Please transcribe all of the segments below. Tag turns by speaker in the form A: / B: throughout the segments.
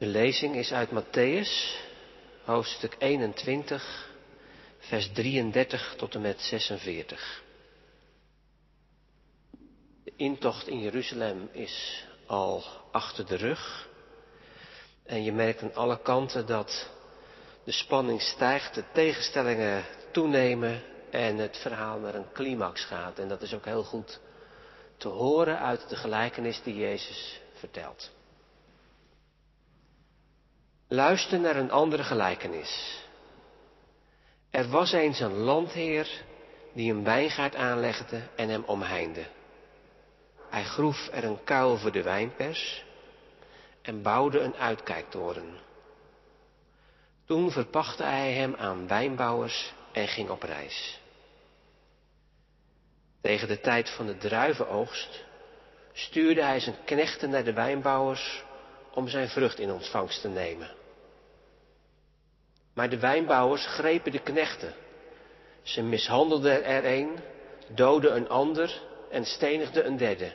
A: De lezing is uit Matthäus, hoofdstuk 21, vers 33 tot en met 46. De intocht in Jeruzalem is al achter de rug. En je merkt aan alle kanten dat de spanning stijgt, de tegenstellingen toenemen en het verhaal naar een climax gaat. En dat is ook heel goed te horen uit de gelijkenis die Jezus vertelt. Luister naar een andere gelijkenis. Er was eens een landheer die een wijngaard aanlegde en hem omheinde. Hij groef er een kuil voor de wijnpers en bouwde een uitkijktoren. Toen verpachtte hij hem aan wijnbouwers en ging op reis. Tegen de tijd van de druivenoogst stuurde hij zijn knechten naar de wijnbouwers om zijn vrucht in ontvangst te nemen. Maar de wijnbouwers grepen de knechten. Ze mishandelden er een, doodden een ander en stenigden een derde.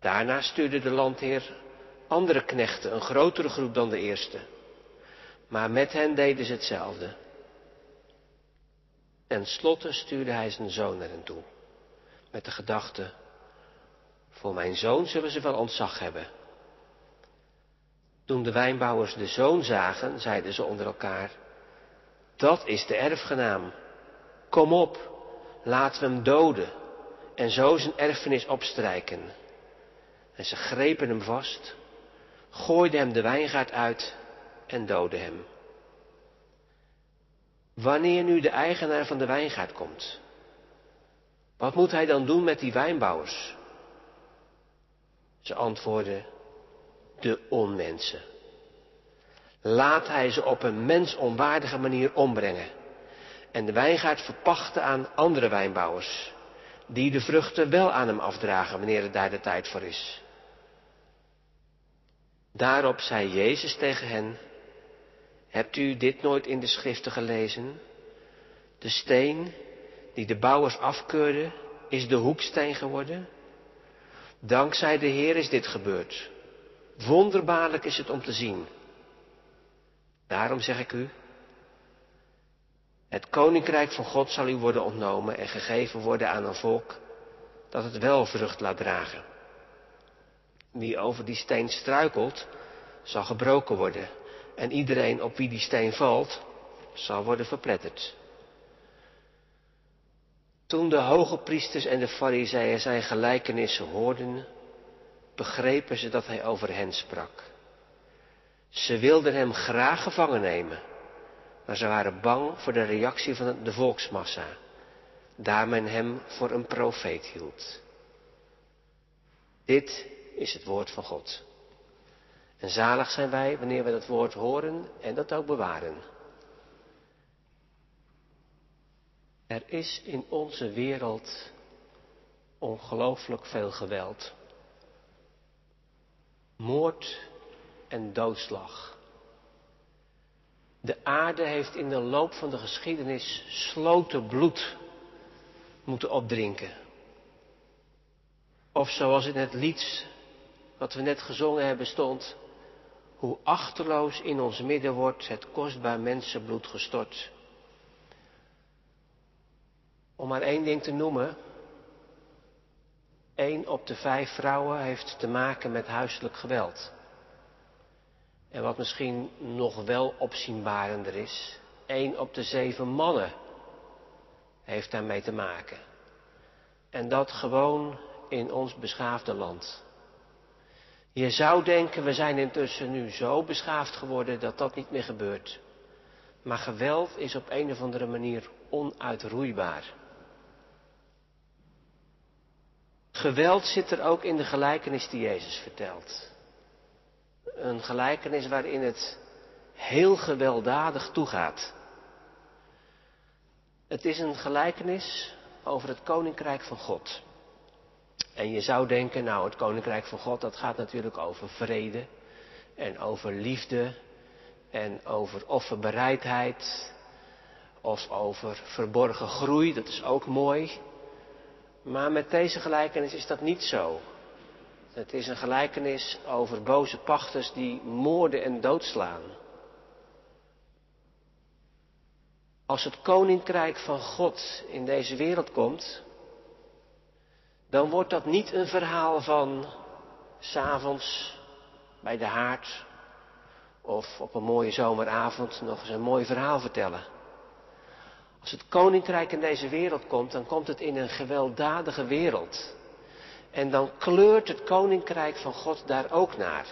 A: Daarna stuurde de landheer andere knechten, een grotere groep dan de eerste. Maar met hen deden ze hetzelfde. En slotte stuurde hij zijn zoon naar hen toe. Met de gedachte, voor mijn zoon zullen ze wel ontzag hebben. Toen de wijnbouwers de zoon zagen, zeiden ze onder elkaar, dat is de erfgenaam. Kom op, laten we hem doden en zo zijn erfenis opstrijken. En ze grepen hem vast, gooiden hem de wijngaard uit en doodden hem. Wanneer nu de eigenaar van de wijngaard komt, wat moet hij dan doen met die wijnbouwers? Ze antwoordden, de onmensen. Laat hij ze op een mensonwaardige manier ombrengen en de wijngaard verpachten aan andere wijnbouwers, die de vruchten wel aan hem afdragen wanneer het daar de tijd voor is. Daarop zei Jezus tegen hen, hebt u dit nooit in de schriften gelezen? De steen die de bouwers afkeurden, is de hoeksteen geworden. Dankzij de Heer is dit gebeurd. Wonderbaarlijk is het om te zien. Daarom zeg ik u, het koninkrijk van God zal u worden ontnomen en gegeven worden aan een volk dat het wel vrucht laat dragen. Wie over die steen struikelt, zal gebroken worden. En iedereen op wie die steen valt, zal worden verpletterd. Toen de hoge priesters en de fariseeën zijn gelijkenissen hoorden, begrepen ze dat hij over hen sprak. Ze wilden hem graag gevangen nemen, maar ze waren bang voor de reactie van de volksmassa, daar men hem voor een profeet hield. Dit is het woord van God. En zalig zijn wij wanneer we dat woord horen en dat ook bewaren. Er is in onze wereld ongelooflijk veel geweld. Moord en doodslag. De aarde heeft in de loop van de geschiedenis sloten bloed moeten opdrinken. Of zoals in het lied wat we net gezongen hebben stond, hoe achterloos in ons midden wordt het kostbaar mensenbloed gestort. Om maar één ding te noemen. Eén op de vijf vrouwen heeft te maken met huiselijk geweld. En wat misschien nog wel opzienbarender is, één op de zeven mannen heeft daarmee te maken. En dat gewoon in ons beschaafde land. Je zou denken, we zijn intussen nu zo beschaafd geworden dat dat niet meer gebeurt. Maar geweld is op een of andere manier onuitroeibaar. Geweld zit er ook in de gelijkenis die Jezus vertelt. Een gelijkenis waarin het heel gewelddadig toegaat. Het is een gelijkenis over het koninkrijk van God. En je zou denken, nou, het koninkrijk van God, dat gaat natuurlijk over vrede en over liefde en over offerbereidheid of over verborgen groei, dat is ook mooi. Maar met deze gelijkenis is dat niet zo. Het is een gelijkenis over boze pachters die moorden en doodslaan. Als het koninkrijk van God in deze wereld komt, dan wordt dat niet een verhaal van s'avonds bij de haard of op een mooie zomeravond nog eens een mooi verhaal vertellen. Als het koninkrijk in deze wereld komt, dan komt het in een gewelddadige wereld. En dan kleurt het koninkrijk van God daar ook naar.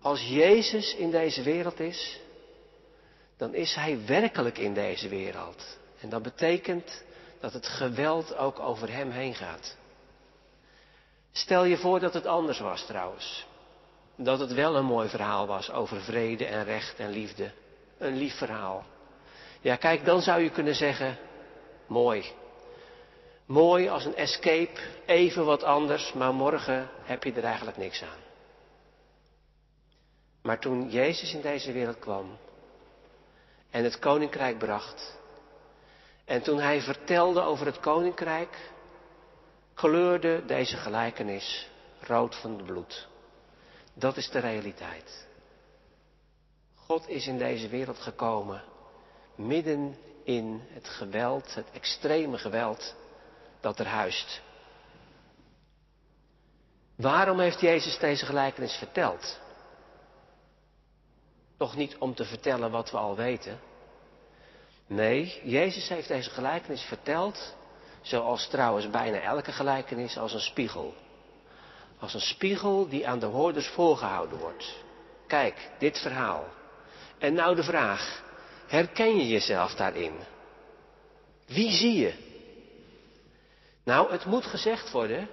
A: Als Jezus in deze wereld is, dan is Hij werkelijk in deze wereld. En dat betekent dat het geweld ook over Hem heen gaat. Stel je voor dat het anders was trouwens. Dat het wel een mooi verhaal was over vrede en recht en liefde. Een lief verhaal. Ja, kijk, dan zou je kunnen zeggen, mooi. Mooi als een escape, even wat anders, maar morgen heb je er eigenlijk niks aan. Maar toen Jezus in deze wereld kwam en het koninkrijk bracht, en toen hij vertelde over het koninkrijk, kleurde deze gelijkenis rood van het bloed. Dat is de realiteit. God is in deze wereld gekomen midden in het geweld, het extreme geweld dat er huist. Waarom heeft Jezus deze gelijkenis verteld? Toch niet om te vertellen wat we al weten. Nee, Jezus heeft deze gelijkenis verteld, zoals trouwens bijna elke gelijkenis, als een spiegel. Als een spiegel die aan de hoorders voorgehouden wordt. Kijk, dit verhaal. En nou de vraag, herken je jezelf daarin? Wie zie je? Nou, het moet gezegd worden,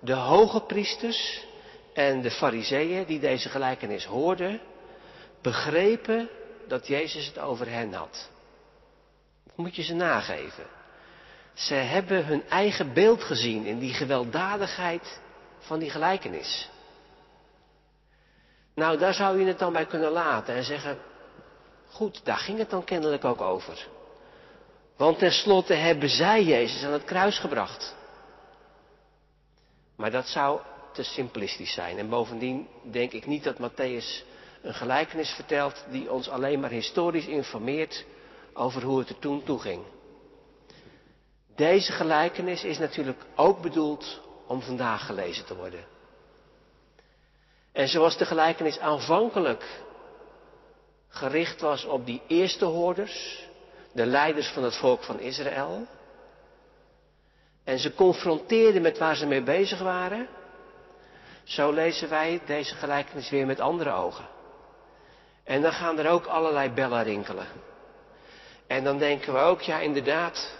A: de hoge priesters en de fariseeën die deze gelijkenis hoorden, begrepen dat Jezus het over hen had. Moet je ze nageven. Ze hebben hun eigen beeld gezien in die gewelddadigheid van die gelijkenis. Nou, daar zou je het dan bij kunnen laten en zeggen, goed, daar ging het dan kennelijk ook over. Want tenslotte hebben zij Jezus aan het kruis gebracht. Maar dat zou te simplistisch zijn. En bovendien denk ik niet dat Matthäus een gelijkenis vertelt die ons alleen maar historisch informeert over hoe het er toen toeging. Deze gelijkenis is natuurlijk ook bedoeld om vandaag gelezen te worden. En zoals de gelijkenis aanvankelijk gericht was op die eerste hoorders, de leiders van het volk van Israël. En ze confronteerden met waar ze mee bezig waren. Zo lezen wij deze gelijkenis weer met andere ogen. En dan gaan er ook allerlei bellen rinkelen. En dan denken we ook, ja inderdaad,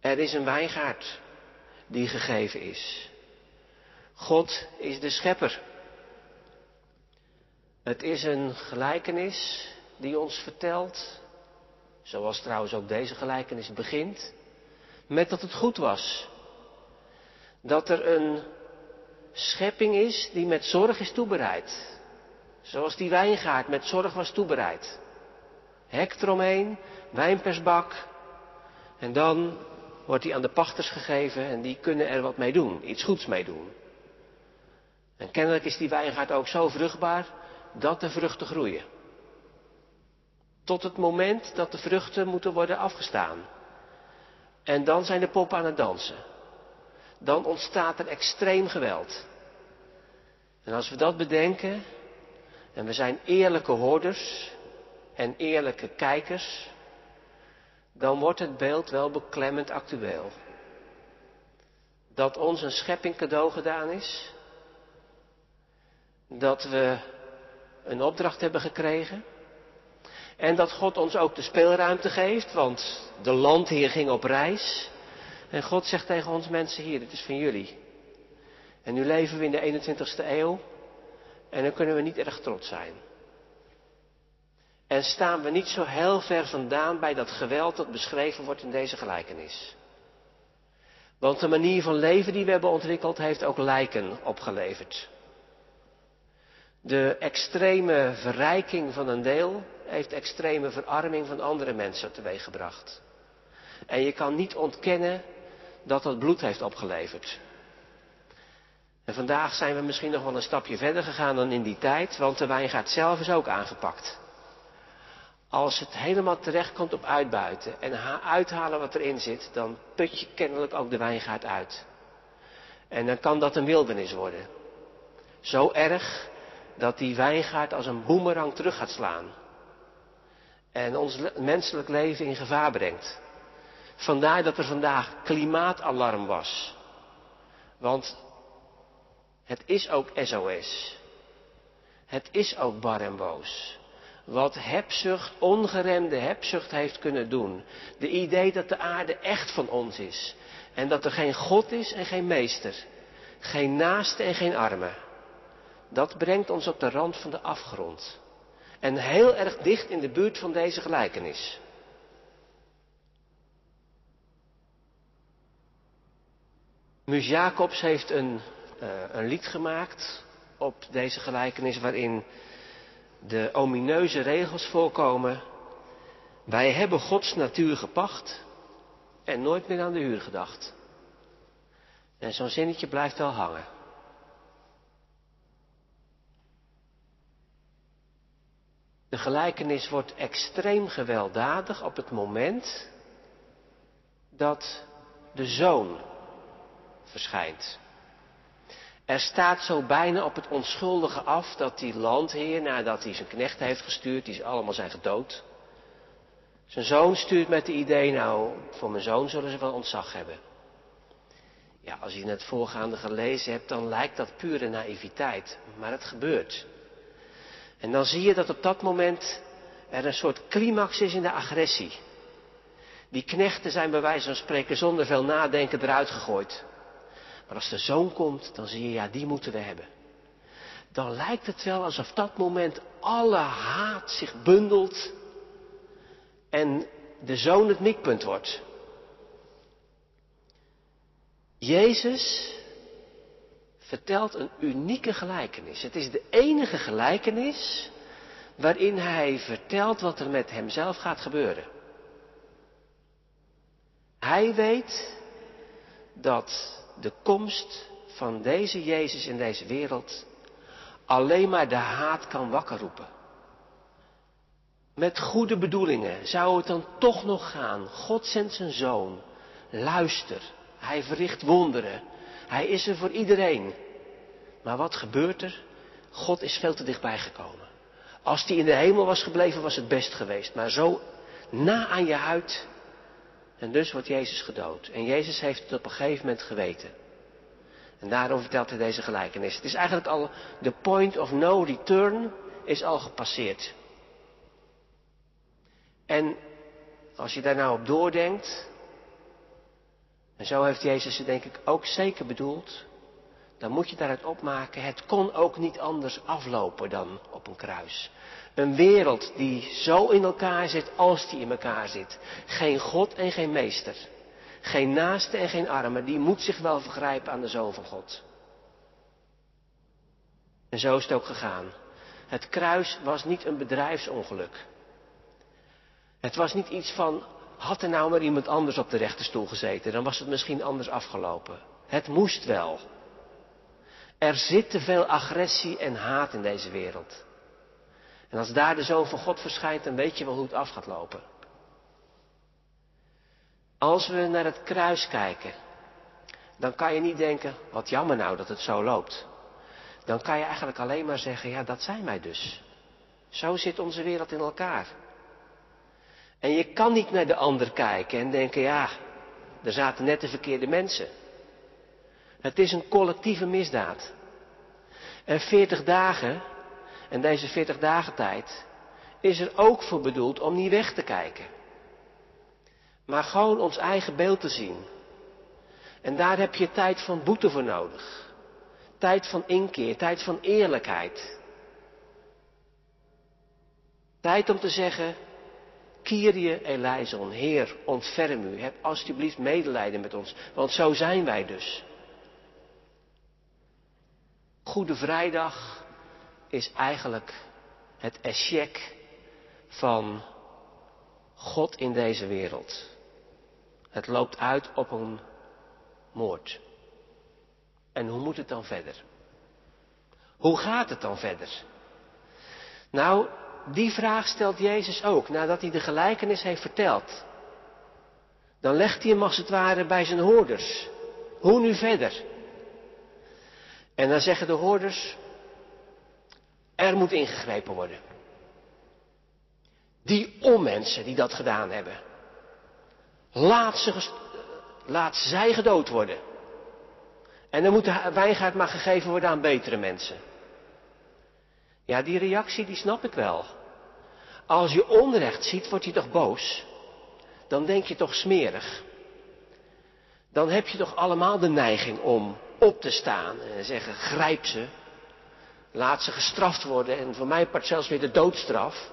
A: er is een wijngaard die gegeven is. God is de schepper. Het is een gelijkenis die ons vertelt Zoals trouwens ook deze gelijkenis begint. Met dat het goed was. Dat er een schepping is die met zorg is toebereid. Zoals die wijngaard met zorg was toebereid. Hek eromheen, wijnpersbak. En dan wordt die aan de pachters gegeven en die kunnen er wat mee doen, iets goeds mee doen. En kennelijk is die wijngaard ook zo vruchtbaar dat de vruchten groeien. Tot het moment dat de vruchten moeten worden afgestaan. En dan zijn de poppen aan het dansen. Dan ontstaat er extreem geweld. En als we dat bedenken, en we zijn eerlijke hoorders en eerlijke kijkers, dan wordt het beeld wel beklemmend actueel. Dat ons een schepping cadeau gedaan is, dat we een opdracht hebben gekregen, en dat God ons ook de speelruimte geeft, want de landheer ging op reis. En God zegt tegen ons mensen hier, dit is van jullie. En nu leven we in de 21ste eeuw en dan kunnen we niet erg trots zijn. En staan we niet zo heel ver vandaan bij dat geweld dat beschreven wordt in deze gelijkenis. Want de manier van leven die we hebben ontwikkeld heeft ook lijken opgeleverd. De extreme verrijking van een deel heeft extreme verarming van andere mensen teweeggebracht. En je kan niet ontkennen dat dat bloed heeft opgeleverd. En vandaag zijn we misschien nog wel een stapje verder gegaan dan in die tijd, want de wijngaard zelf is ook aangepakt. Als het helemaal terecht komt op uitbuiten en uithalen wat erin zit, dan put je kennelijk ook de wijngaard uit. En dan kan dat een wildernis worden. Zo erg dat die wijngaard als een boemerang terug gaat slaan. En ons menselijk leven in gevaar brengt. Vandaar dat er vandaag klimaatalarm was. Want het is ook SOS. Het is ook bar en boos. Wat hebzucht, ongeremde hebzucht heeft kunnen doen. De idee dat de aarde echt van ons is. En dat er geen God is en geen meester. Geen naaste en geen arme. Dat brengt ons op de rand van de afgrond. En heel erg dicht in de buurt van deze gelijkenis. Mus Jacobs heeft een, uh, een lied gemaakt op deze gelijkenis waarin de omineuze regels voorkomen. Wij hebben Gods natuur gepacht en nooit meer aan de huur gedacht. En zo'n zinnetje blijft wel hangen. De gelijkenis wordt extreem gewelddadig op het moment dat de zoon verschijnt. Er staat zo bijna op het onschuldige af dat die landheer, nadat hij zijn knecht heeft gestuurd, die allemaal zijn gedood, zijn zoon stuurt met de idee, nou, voor mijn zoon zullen ze wel ontzag hebben. Ja, als je het voorgaande gelezen hebt, dan lijkt dat pure naïviteit. Maar het gebeurt. En dan zie je dat op dat moment er een soort climax is in de agressie. Die knechten zijn bij wijze van spreken zonder veel nadenken eruit gegooid. Maar als de zoon komt, dan zie je, ja, die moeten we hebben. Dan lijkt het wel alsof dat moment alle haat zich bundelt en de zoon het mikpunt wordt. Jezus vertelt een unieke gelijkenis. Het is de enige gelijkenis waarin hij vertelt wat er met hemzelf gaat gebeuren. Hij weet dat de komst van deze Jezus in deze wereld alleen maar de haat kan wakker roepen. Met goede bedoelingen zou het dan toch nog gaan. God zendt zijn zoon. Luister, hij verricht wonderen. Hij is er voor iedereen. Maar wat gebeurt er? God is veel te dichtbij gekomen. Als hij in de hemel was gebleven, was het best geweest. Maar zo na aan je huid. En dus wordt Jezus gedood. En Jezus heeft het op een gegeven moment geweten. En daarom vertelt hij deze gelijkenis. Het is eigenlijk al, de point of no return is al gepasseerd. En als je daar nou op doordenkt, en zo heeft Jezus het denk ik ook zeker bedoeld, dan moet je daaruit opmaken, het kon ook niet anders aflopen dan op een kruis. Een wereld die zo in elkaar zit als die in elkaar zit. Geen God en geen meester. Geen naaste en geen arme, die moet zich wel vergrijpen aan de Zoon van God. En zo is het ook gegaan. Het kruis was niet een bedrijfsongeluk. Het was niet iets van, had er nou maar iemand anders op de rechterstoel gezeten, dan was het misschien anders afgelopen. Het moest wel. Er zit te veel agressie en haat in deze wereld. En als daar de Zoon van God verschijnt, dan weet je wel hoe het af gaat lopen. Als we naar het kruis kijken, dan kan je niet denken, wat jammer nou dat het zo loopt. Dan kan je eigenlijk alleen maar zeggen, ja, dat zijn wij dus. Zo zit onze wereld in elkaar. En je kan niet naar de ander kijken en denken, ja, er zaten net de verkeerde mensen. Het is een collectieve misdaad. En 40 dagen, en deze 40 dagen tijd, is er ook voor bedoeld om niet weg te kijken. Maar gewoon ons eigen beeld te zien. En daar heb je tijd van boete voor nodig. Tijd van inkeer, tijd van eerlijkheid. Tijd om te zeggen, Kyrie eleison, Heer, ontferm u, heb alstublieft medelijden met ons, want zo zijn wij dus. Goede Vrijdag is eigenlijk het eschek van God in deze wereld. Het loopt uit op een moord. En hoe moet het dan verder? Hoe gaat het dan verder? Nou, die vraag stelt Jezus ook nadat hij de gelijkenis heeft verteld. Dan legt hij hem als het ware bij zijn hoorders. Hoe nu verder? En dan zeggen de hoorders, er moet ingegrepen worden. Die onmensen die dat gedaan hebben, laat, ze, laat zij gedood worden. En dan moet de wijngaard maar gegeven worden aan betere mensen. Ja, die reactie die snap ik wel. Als je onrecht ziet, word je toch boos? Dan denk je toch smerig? Dan heb je toch allemaal de neiging om op te staan en zeggen, grijp ze. Laat ze gestraft worden en voor mij part zelfs weer de doodstraf.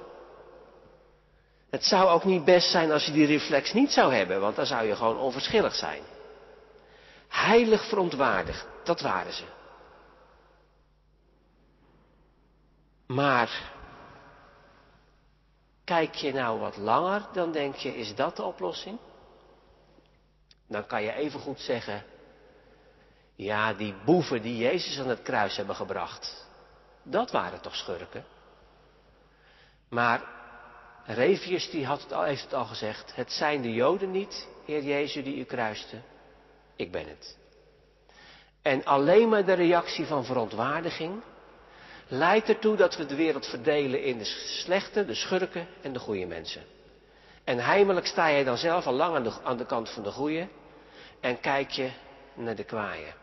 A: Het zou ook niet best zijn als je die reflex niet zou hebben, want dan zou je gewoon onverschillig zijn. Heilig verontwaardigd, dat waren ze. Maar kijk je nou wat langer, dan denk je, is dat de oplossing? Dan kan je even goed zeggen, ja, die boeven die Jezus aan het kruis hebben gebracht, dat waren toch schurken? Maar Revius die had het al, heeft het al gezegd, het zijn de Joden niet, Heer Jezus, die u kruiste, ik ben het. En alleen maar de reactie van verontwaardiging leidt ertoe dat we de wereld verdelen in de slechte, de schurken en de goede mensen. En heimelijk sta jij dan zelf al lang aan de, aan de kant van de goede en kijk je naar de kwaaien.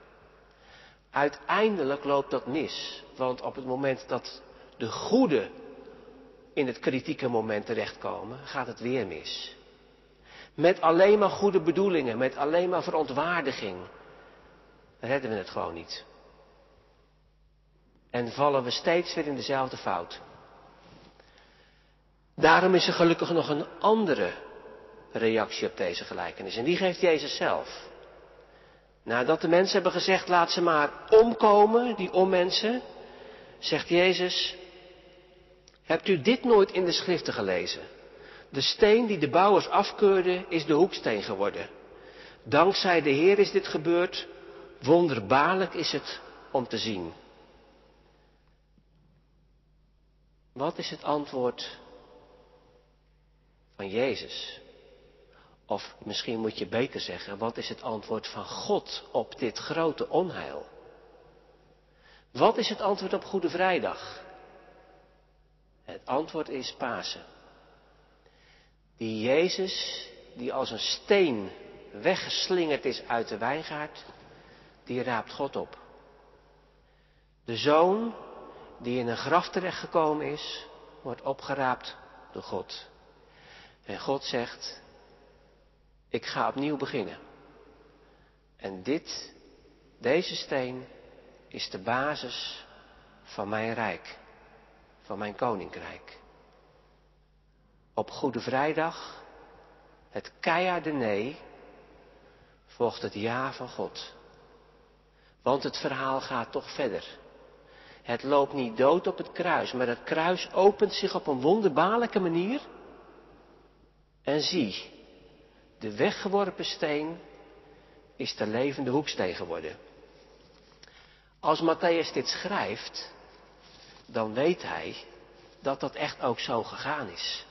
A: Uiteindelijk loopt dat mis, want op het moment dat de goede in het kritieke moment terechtkomen, gaat het weer mis. Met alleen maar goede bedoelingen, met alleen maar verontwaardiging, redden we het gewoon niet. En vallen we steeds weer in dezelfde fout. Daarom is er gelukkig nog een andere reactie op deze gelijkenis. En die geeft Jezus zelf. Nadat de mensen hebben gezegd, laat ze maar omkomen, die onmensen, zegt Jezus, hebt u dit nooit in de schriften gelezen? De steen die de bouwers afkeurden is de hoeksteen geworden. Dankzij de Heer is dit gebeurd. Wonderbaarlijk is het om te zien. Wat is het antwoord van Jezus? Of misschien moet je beter zeggen, wat is het antwoord van God op dit grote onheil? Wat is het antwoord op Goede Vrijdag? Het antwoord is Pasen. Die Jezus, die als een steen weggeslingerd is uit de wijngaard, die raapt God op. De zoon die in een graf terechtgekomen is, wordt opgeraapt door God. En God zegt, ik ga opnieuw beginnen. En dit, deze steen, is de basis van mijn rijk, van mijn koninkrijk. Op Goede Vrijdag, het keiharde nee, volgt het ja van God. Want het verhaal gaat toch verder. Het loopt niet dood op het kruis, maar het kruis opent zich op een wonderbaarlijke manier. En zie, de weggeworpen steen is de levende hoeksteen geworden. Als Matthäus dit schrijft, dan weet hij dat dat echt ook zo gegaan is.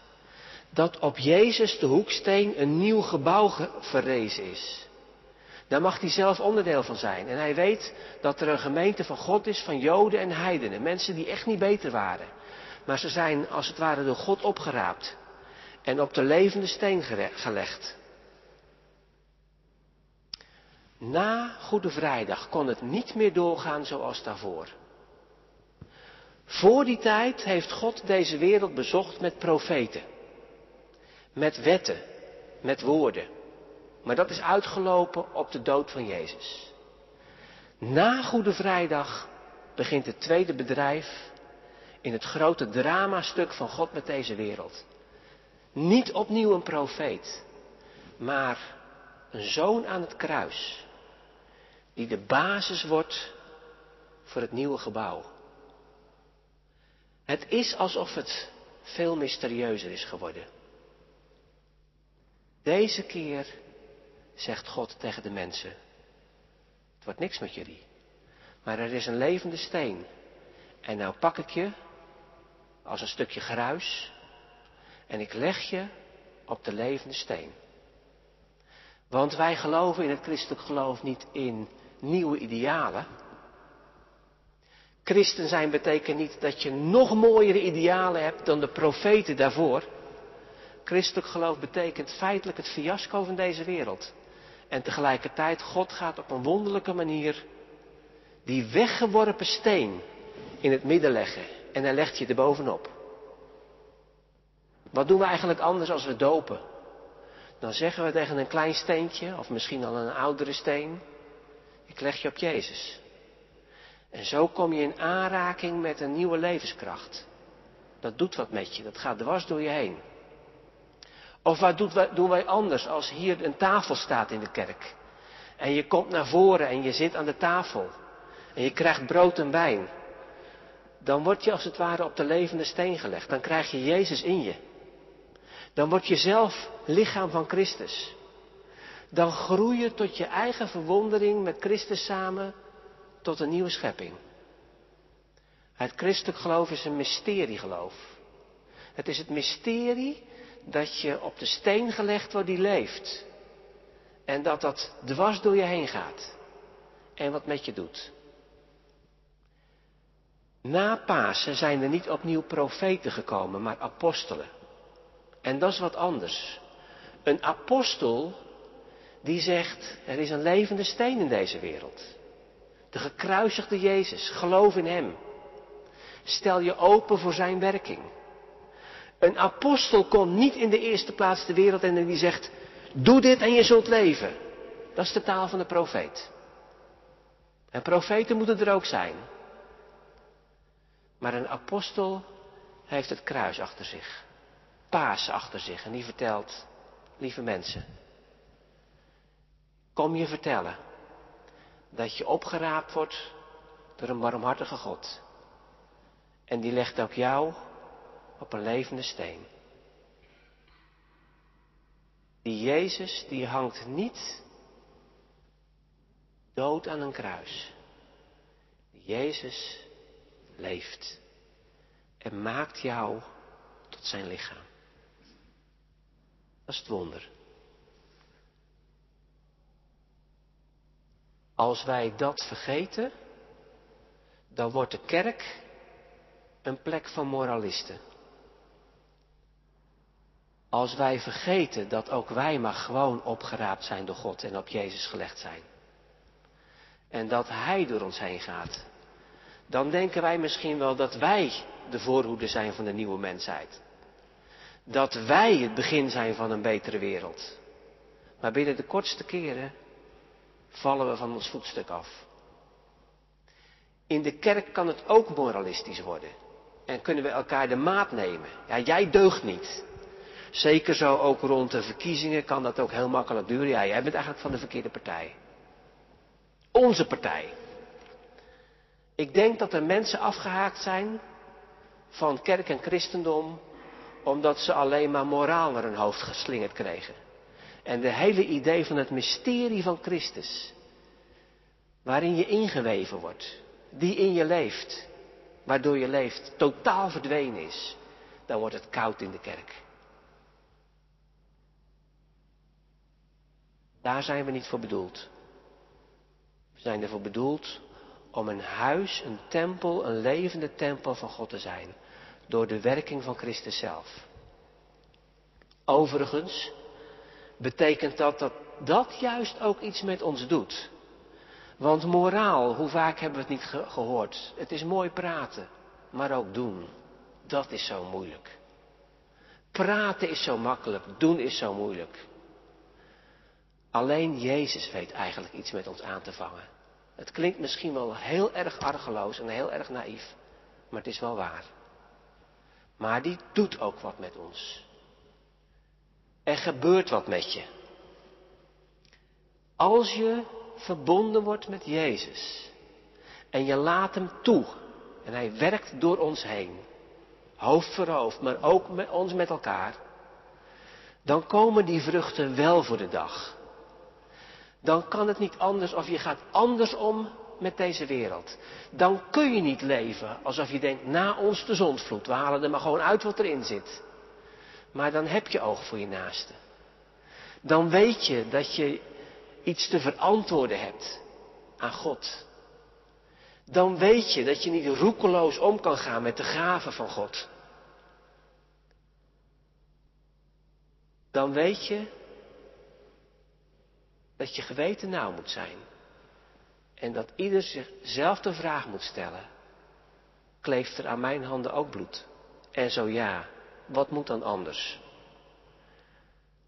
A: Dat op Jezus de hoeksteen een nieuw gebouw verrezen is. Daar mag hij zelf onderdeel van zijn. En hij weet dat er een gemeente van God is, van Joden en Heidenen. Mensen die echt niet beter waren. Maar ze zijn als het ware door God opgeraapt. En op de levende steen gelegd. Na Goede Vrijdag kon het niet meer doorgaan zoals daarvoor. Voor die tijd heeft God deze wereld bezocht met profeten. Met wetten, met woorden. Maar dat is uitgelopen op de dood van Jezus. Na Goede Vrijdag begint het tweede bedrijf in het grote dramastuk van God met deze wereld. Niet opnieuw een profeet, maar een zoon aan het kruis, die de basis wordt voor het nieuwe gebouw. Het is alsof het veel mysterieuzer is geworden. Deze keer zegt God tegen de mensen. Het wordt niks met jullie. Maar er is een levende steen. En nou pak ik je als een stukje gruis en ik leg je op de levende steen. Want wij geloven in het christelijk geloof niet in nieuwe idealen. Christen zijn betekent niet dat je nog mooiere idealen hebt dan de profeten daarvoor. Christelijk geloof betekent feitelijk het fiasco van deze wereld. En tegelijkertijd, God gaat op een wonderlijke manier die weggeworpen steen in het midden leggen. En hij legt je er bovenop. Wat doen we eigenlijk anders als we dopen? Dan zeggen we tegen een klein steentje, of misschien al een oudere steen, ik leg je op Jezus. En zo kom je in aanraking met een nieuwe levenskracht. Dat doet wat met je, dat gaat dwars door je heen. Of wat doen wij anders als hier een tafel staat in de kerk? En je komt naar voren en je zit aan de tafel. En je krijgt brood en wijn. Dan word je als het ware op de levende steen gelegd. Dan krijg je Jezus in je. Dan word je zelf lichaam van Christus. Dan groei je tot je eigen verwondering met Christus samen tot een nieuwe schepping. Het christelijk geloof is een mysteriegeloof. Het is het mysterie dat je op de steen gelegd wordt die leeft. En dat dat dwars door je heen gaat. En wat met je doet. Na Pasen zijn er niet opnieuw profeten gekomen, maar apostelen. En dat is wat anders. Een apostel die zegt, er is een levende steen in deze wereld. De gekruisigde Jezus, geloof in Hem. Stel je open voor Zijn werking. Een apostel komt niet in de eerste plaats de wereld en die zegt, doe dit en je zult leven. Dat is de taal van de profeet. En profeten moeten er ook zijn. Maar een apostel heeft het kruis achter zich. Paas achter zich. En die vertelt, lieve mensen, kom je vertellen dat je opgeraapt wordt door een warmhartige God. En die legt ook jou op een levende steen. Die Jezus, die hangt niet dood aan een kruis. Jezus leeft en maakt jou tot zijn lichaam. Dat is het wonder. Als wij dat vergeten, dan wordt de kerk een plek van moralisten. Als wij vergeten dat ook wij maar gewoon opgeraapt zijn door God en op Jezus gelegd zijn. En dat Hij door ons heen gaat. Dan denken wij misschien wel dat wij de voorhoede zijn van de nieuwe mensheid. Dat wij het begin zijn van een betere wereld. Maar binnen de kortste keren vallen we van ons voetstuk af. In de kerk kan het ook moralistisch worden. En kunnen we elkaar de maat nemen. Ja, jij deugt niet. Zeker zo ook rond de verkiezingen kan dat ook heel makkelijk duren. Ja, jij bent eigenlijk van de verkeerde partij. Onze partij. Ik denk dat er mensen afgehaakt zijn van kerk en christendom omdat ze alleen maar moraal naar hun hoofd geslingerd kregen. En de hele idee van het mysterie van Christus, waarin je ingeweven wordt, die in je leeft, waardoor je leeft, totaal verdwenen is, dan wordt het koud in de kerk. Daar zijn we niet voor bedoeld. We zijn ervoor bedoeld om een huis, een tempel, een levende tempel van God te zijn. Door de werking van Christus zelf. Overigens betekent dat dat dat juist ook iets met ons doet. Want moraal, hoe vaak hebben we het niet gehoord? Het is mooi praten, maar ook doen. Dat is zo moeilijk. Praten is zo makkelijk, doen is zo moeilijk. Alleen Jezus weet eigenlijk iets met ons aan te vangen. Het klinkt misschien wel heel erg argeloos en heel erg naïef, maar het is wel waar. Maar die doet ook wat met ons. Er gebeurt wat met je. Als je verbonden wordt met Jezus en je laat Hem toe en Hij werkt door ons heen, hoofd voor hoofd, maar ook met ons met elkaar, dan komen die vruchten wel voor de dag dan kan het niet anders of je gaat anders om met deze wereld. Dan kun je niet leven alsof je denkt, na ons de zondvloed, we halen er maar gewoon uit wat erin zit. Maar dan heb je oog voor je naaste. Dan weet je dat je iets te verantwoorden hebt aan God. Dan weet je dat je niet roekeloos om kan gaan met de gaven van God. Dan weet je dat je geweten nauw moet zijn. En dat ieder zichzelf de vraag moet stellen. Kleeft er aan mijn handen ook bloed? En zo ja, wat moet dan anders?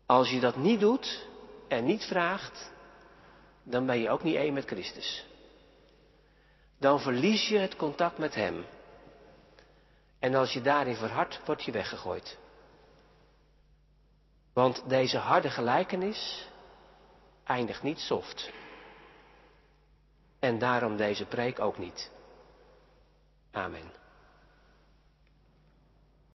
A: Als je dat niet doet en niet vraagt, dan ben je ook niet één met Christus. Dan verlies je het contact met Hem. En als je daarin verhardt, word je weggegooid. Want deze harde gelijkenis eindigt niet soft. En daarom deze preek ook niet. Amen.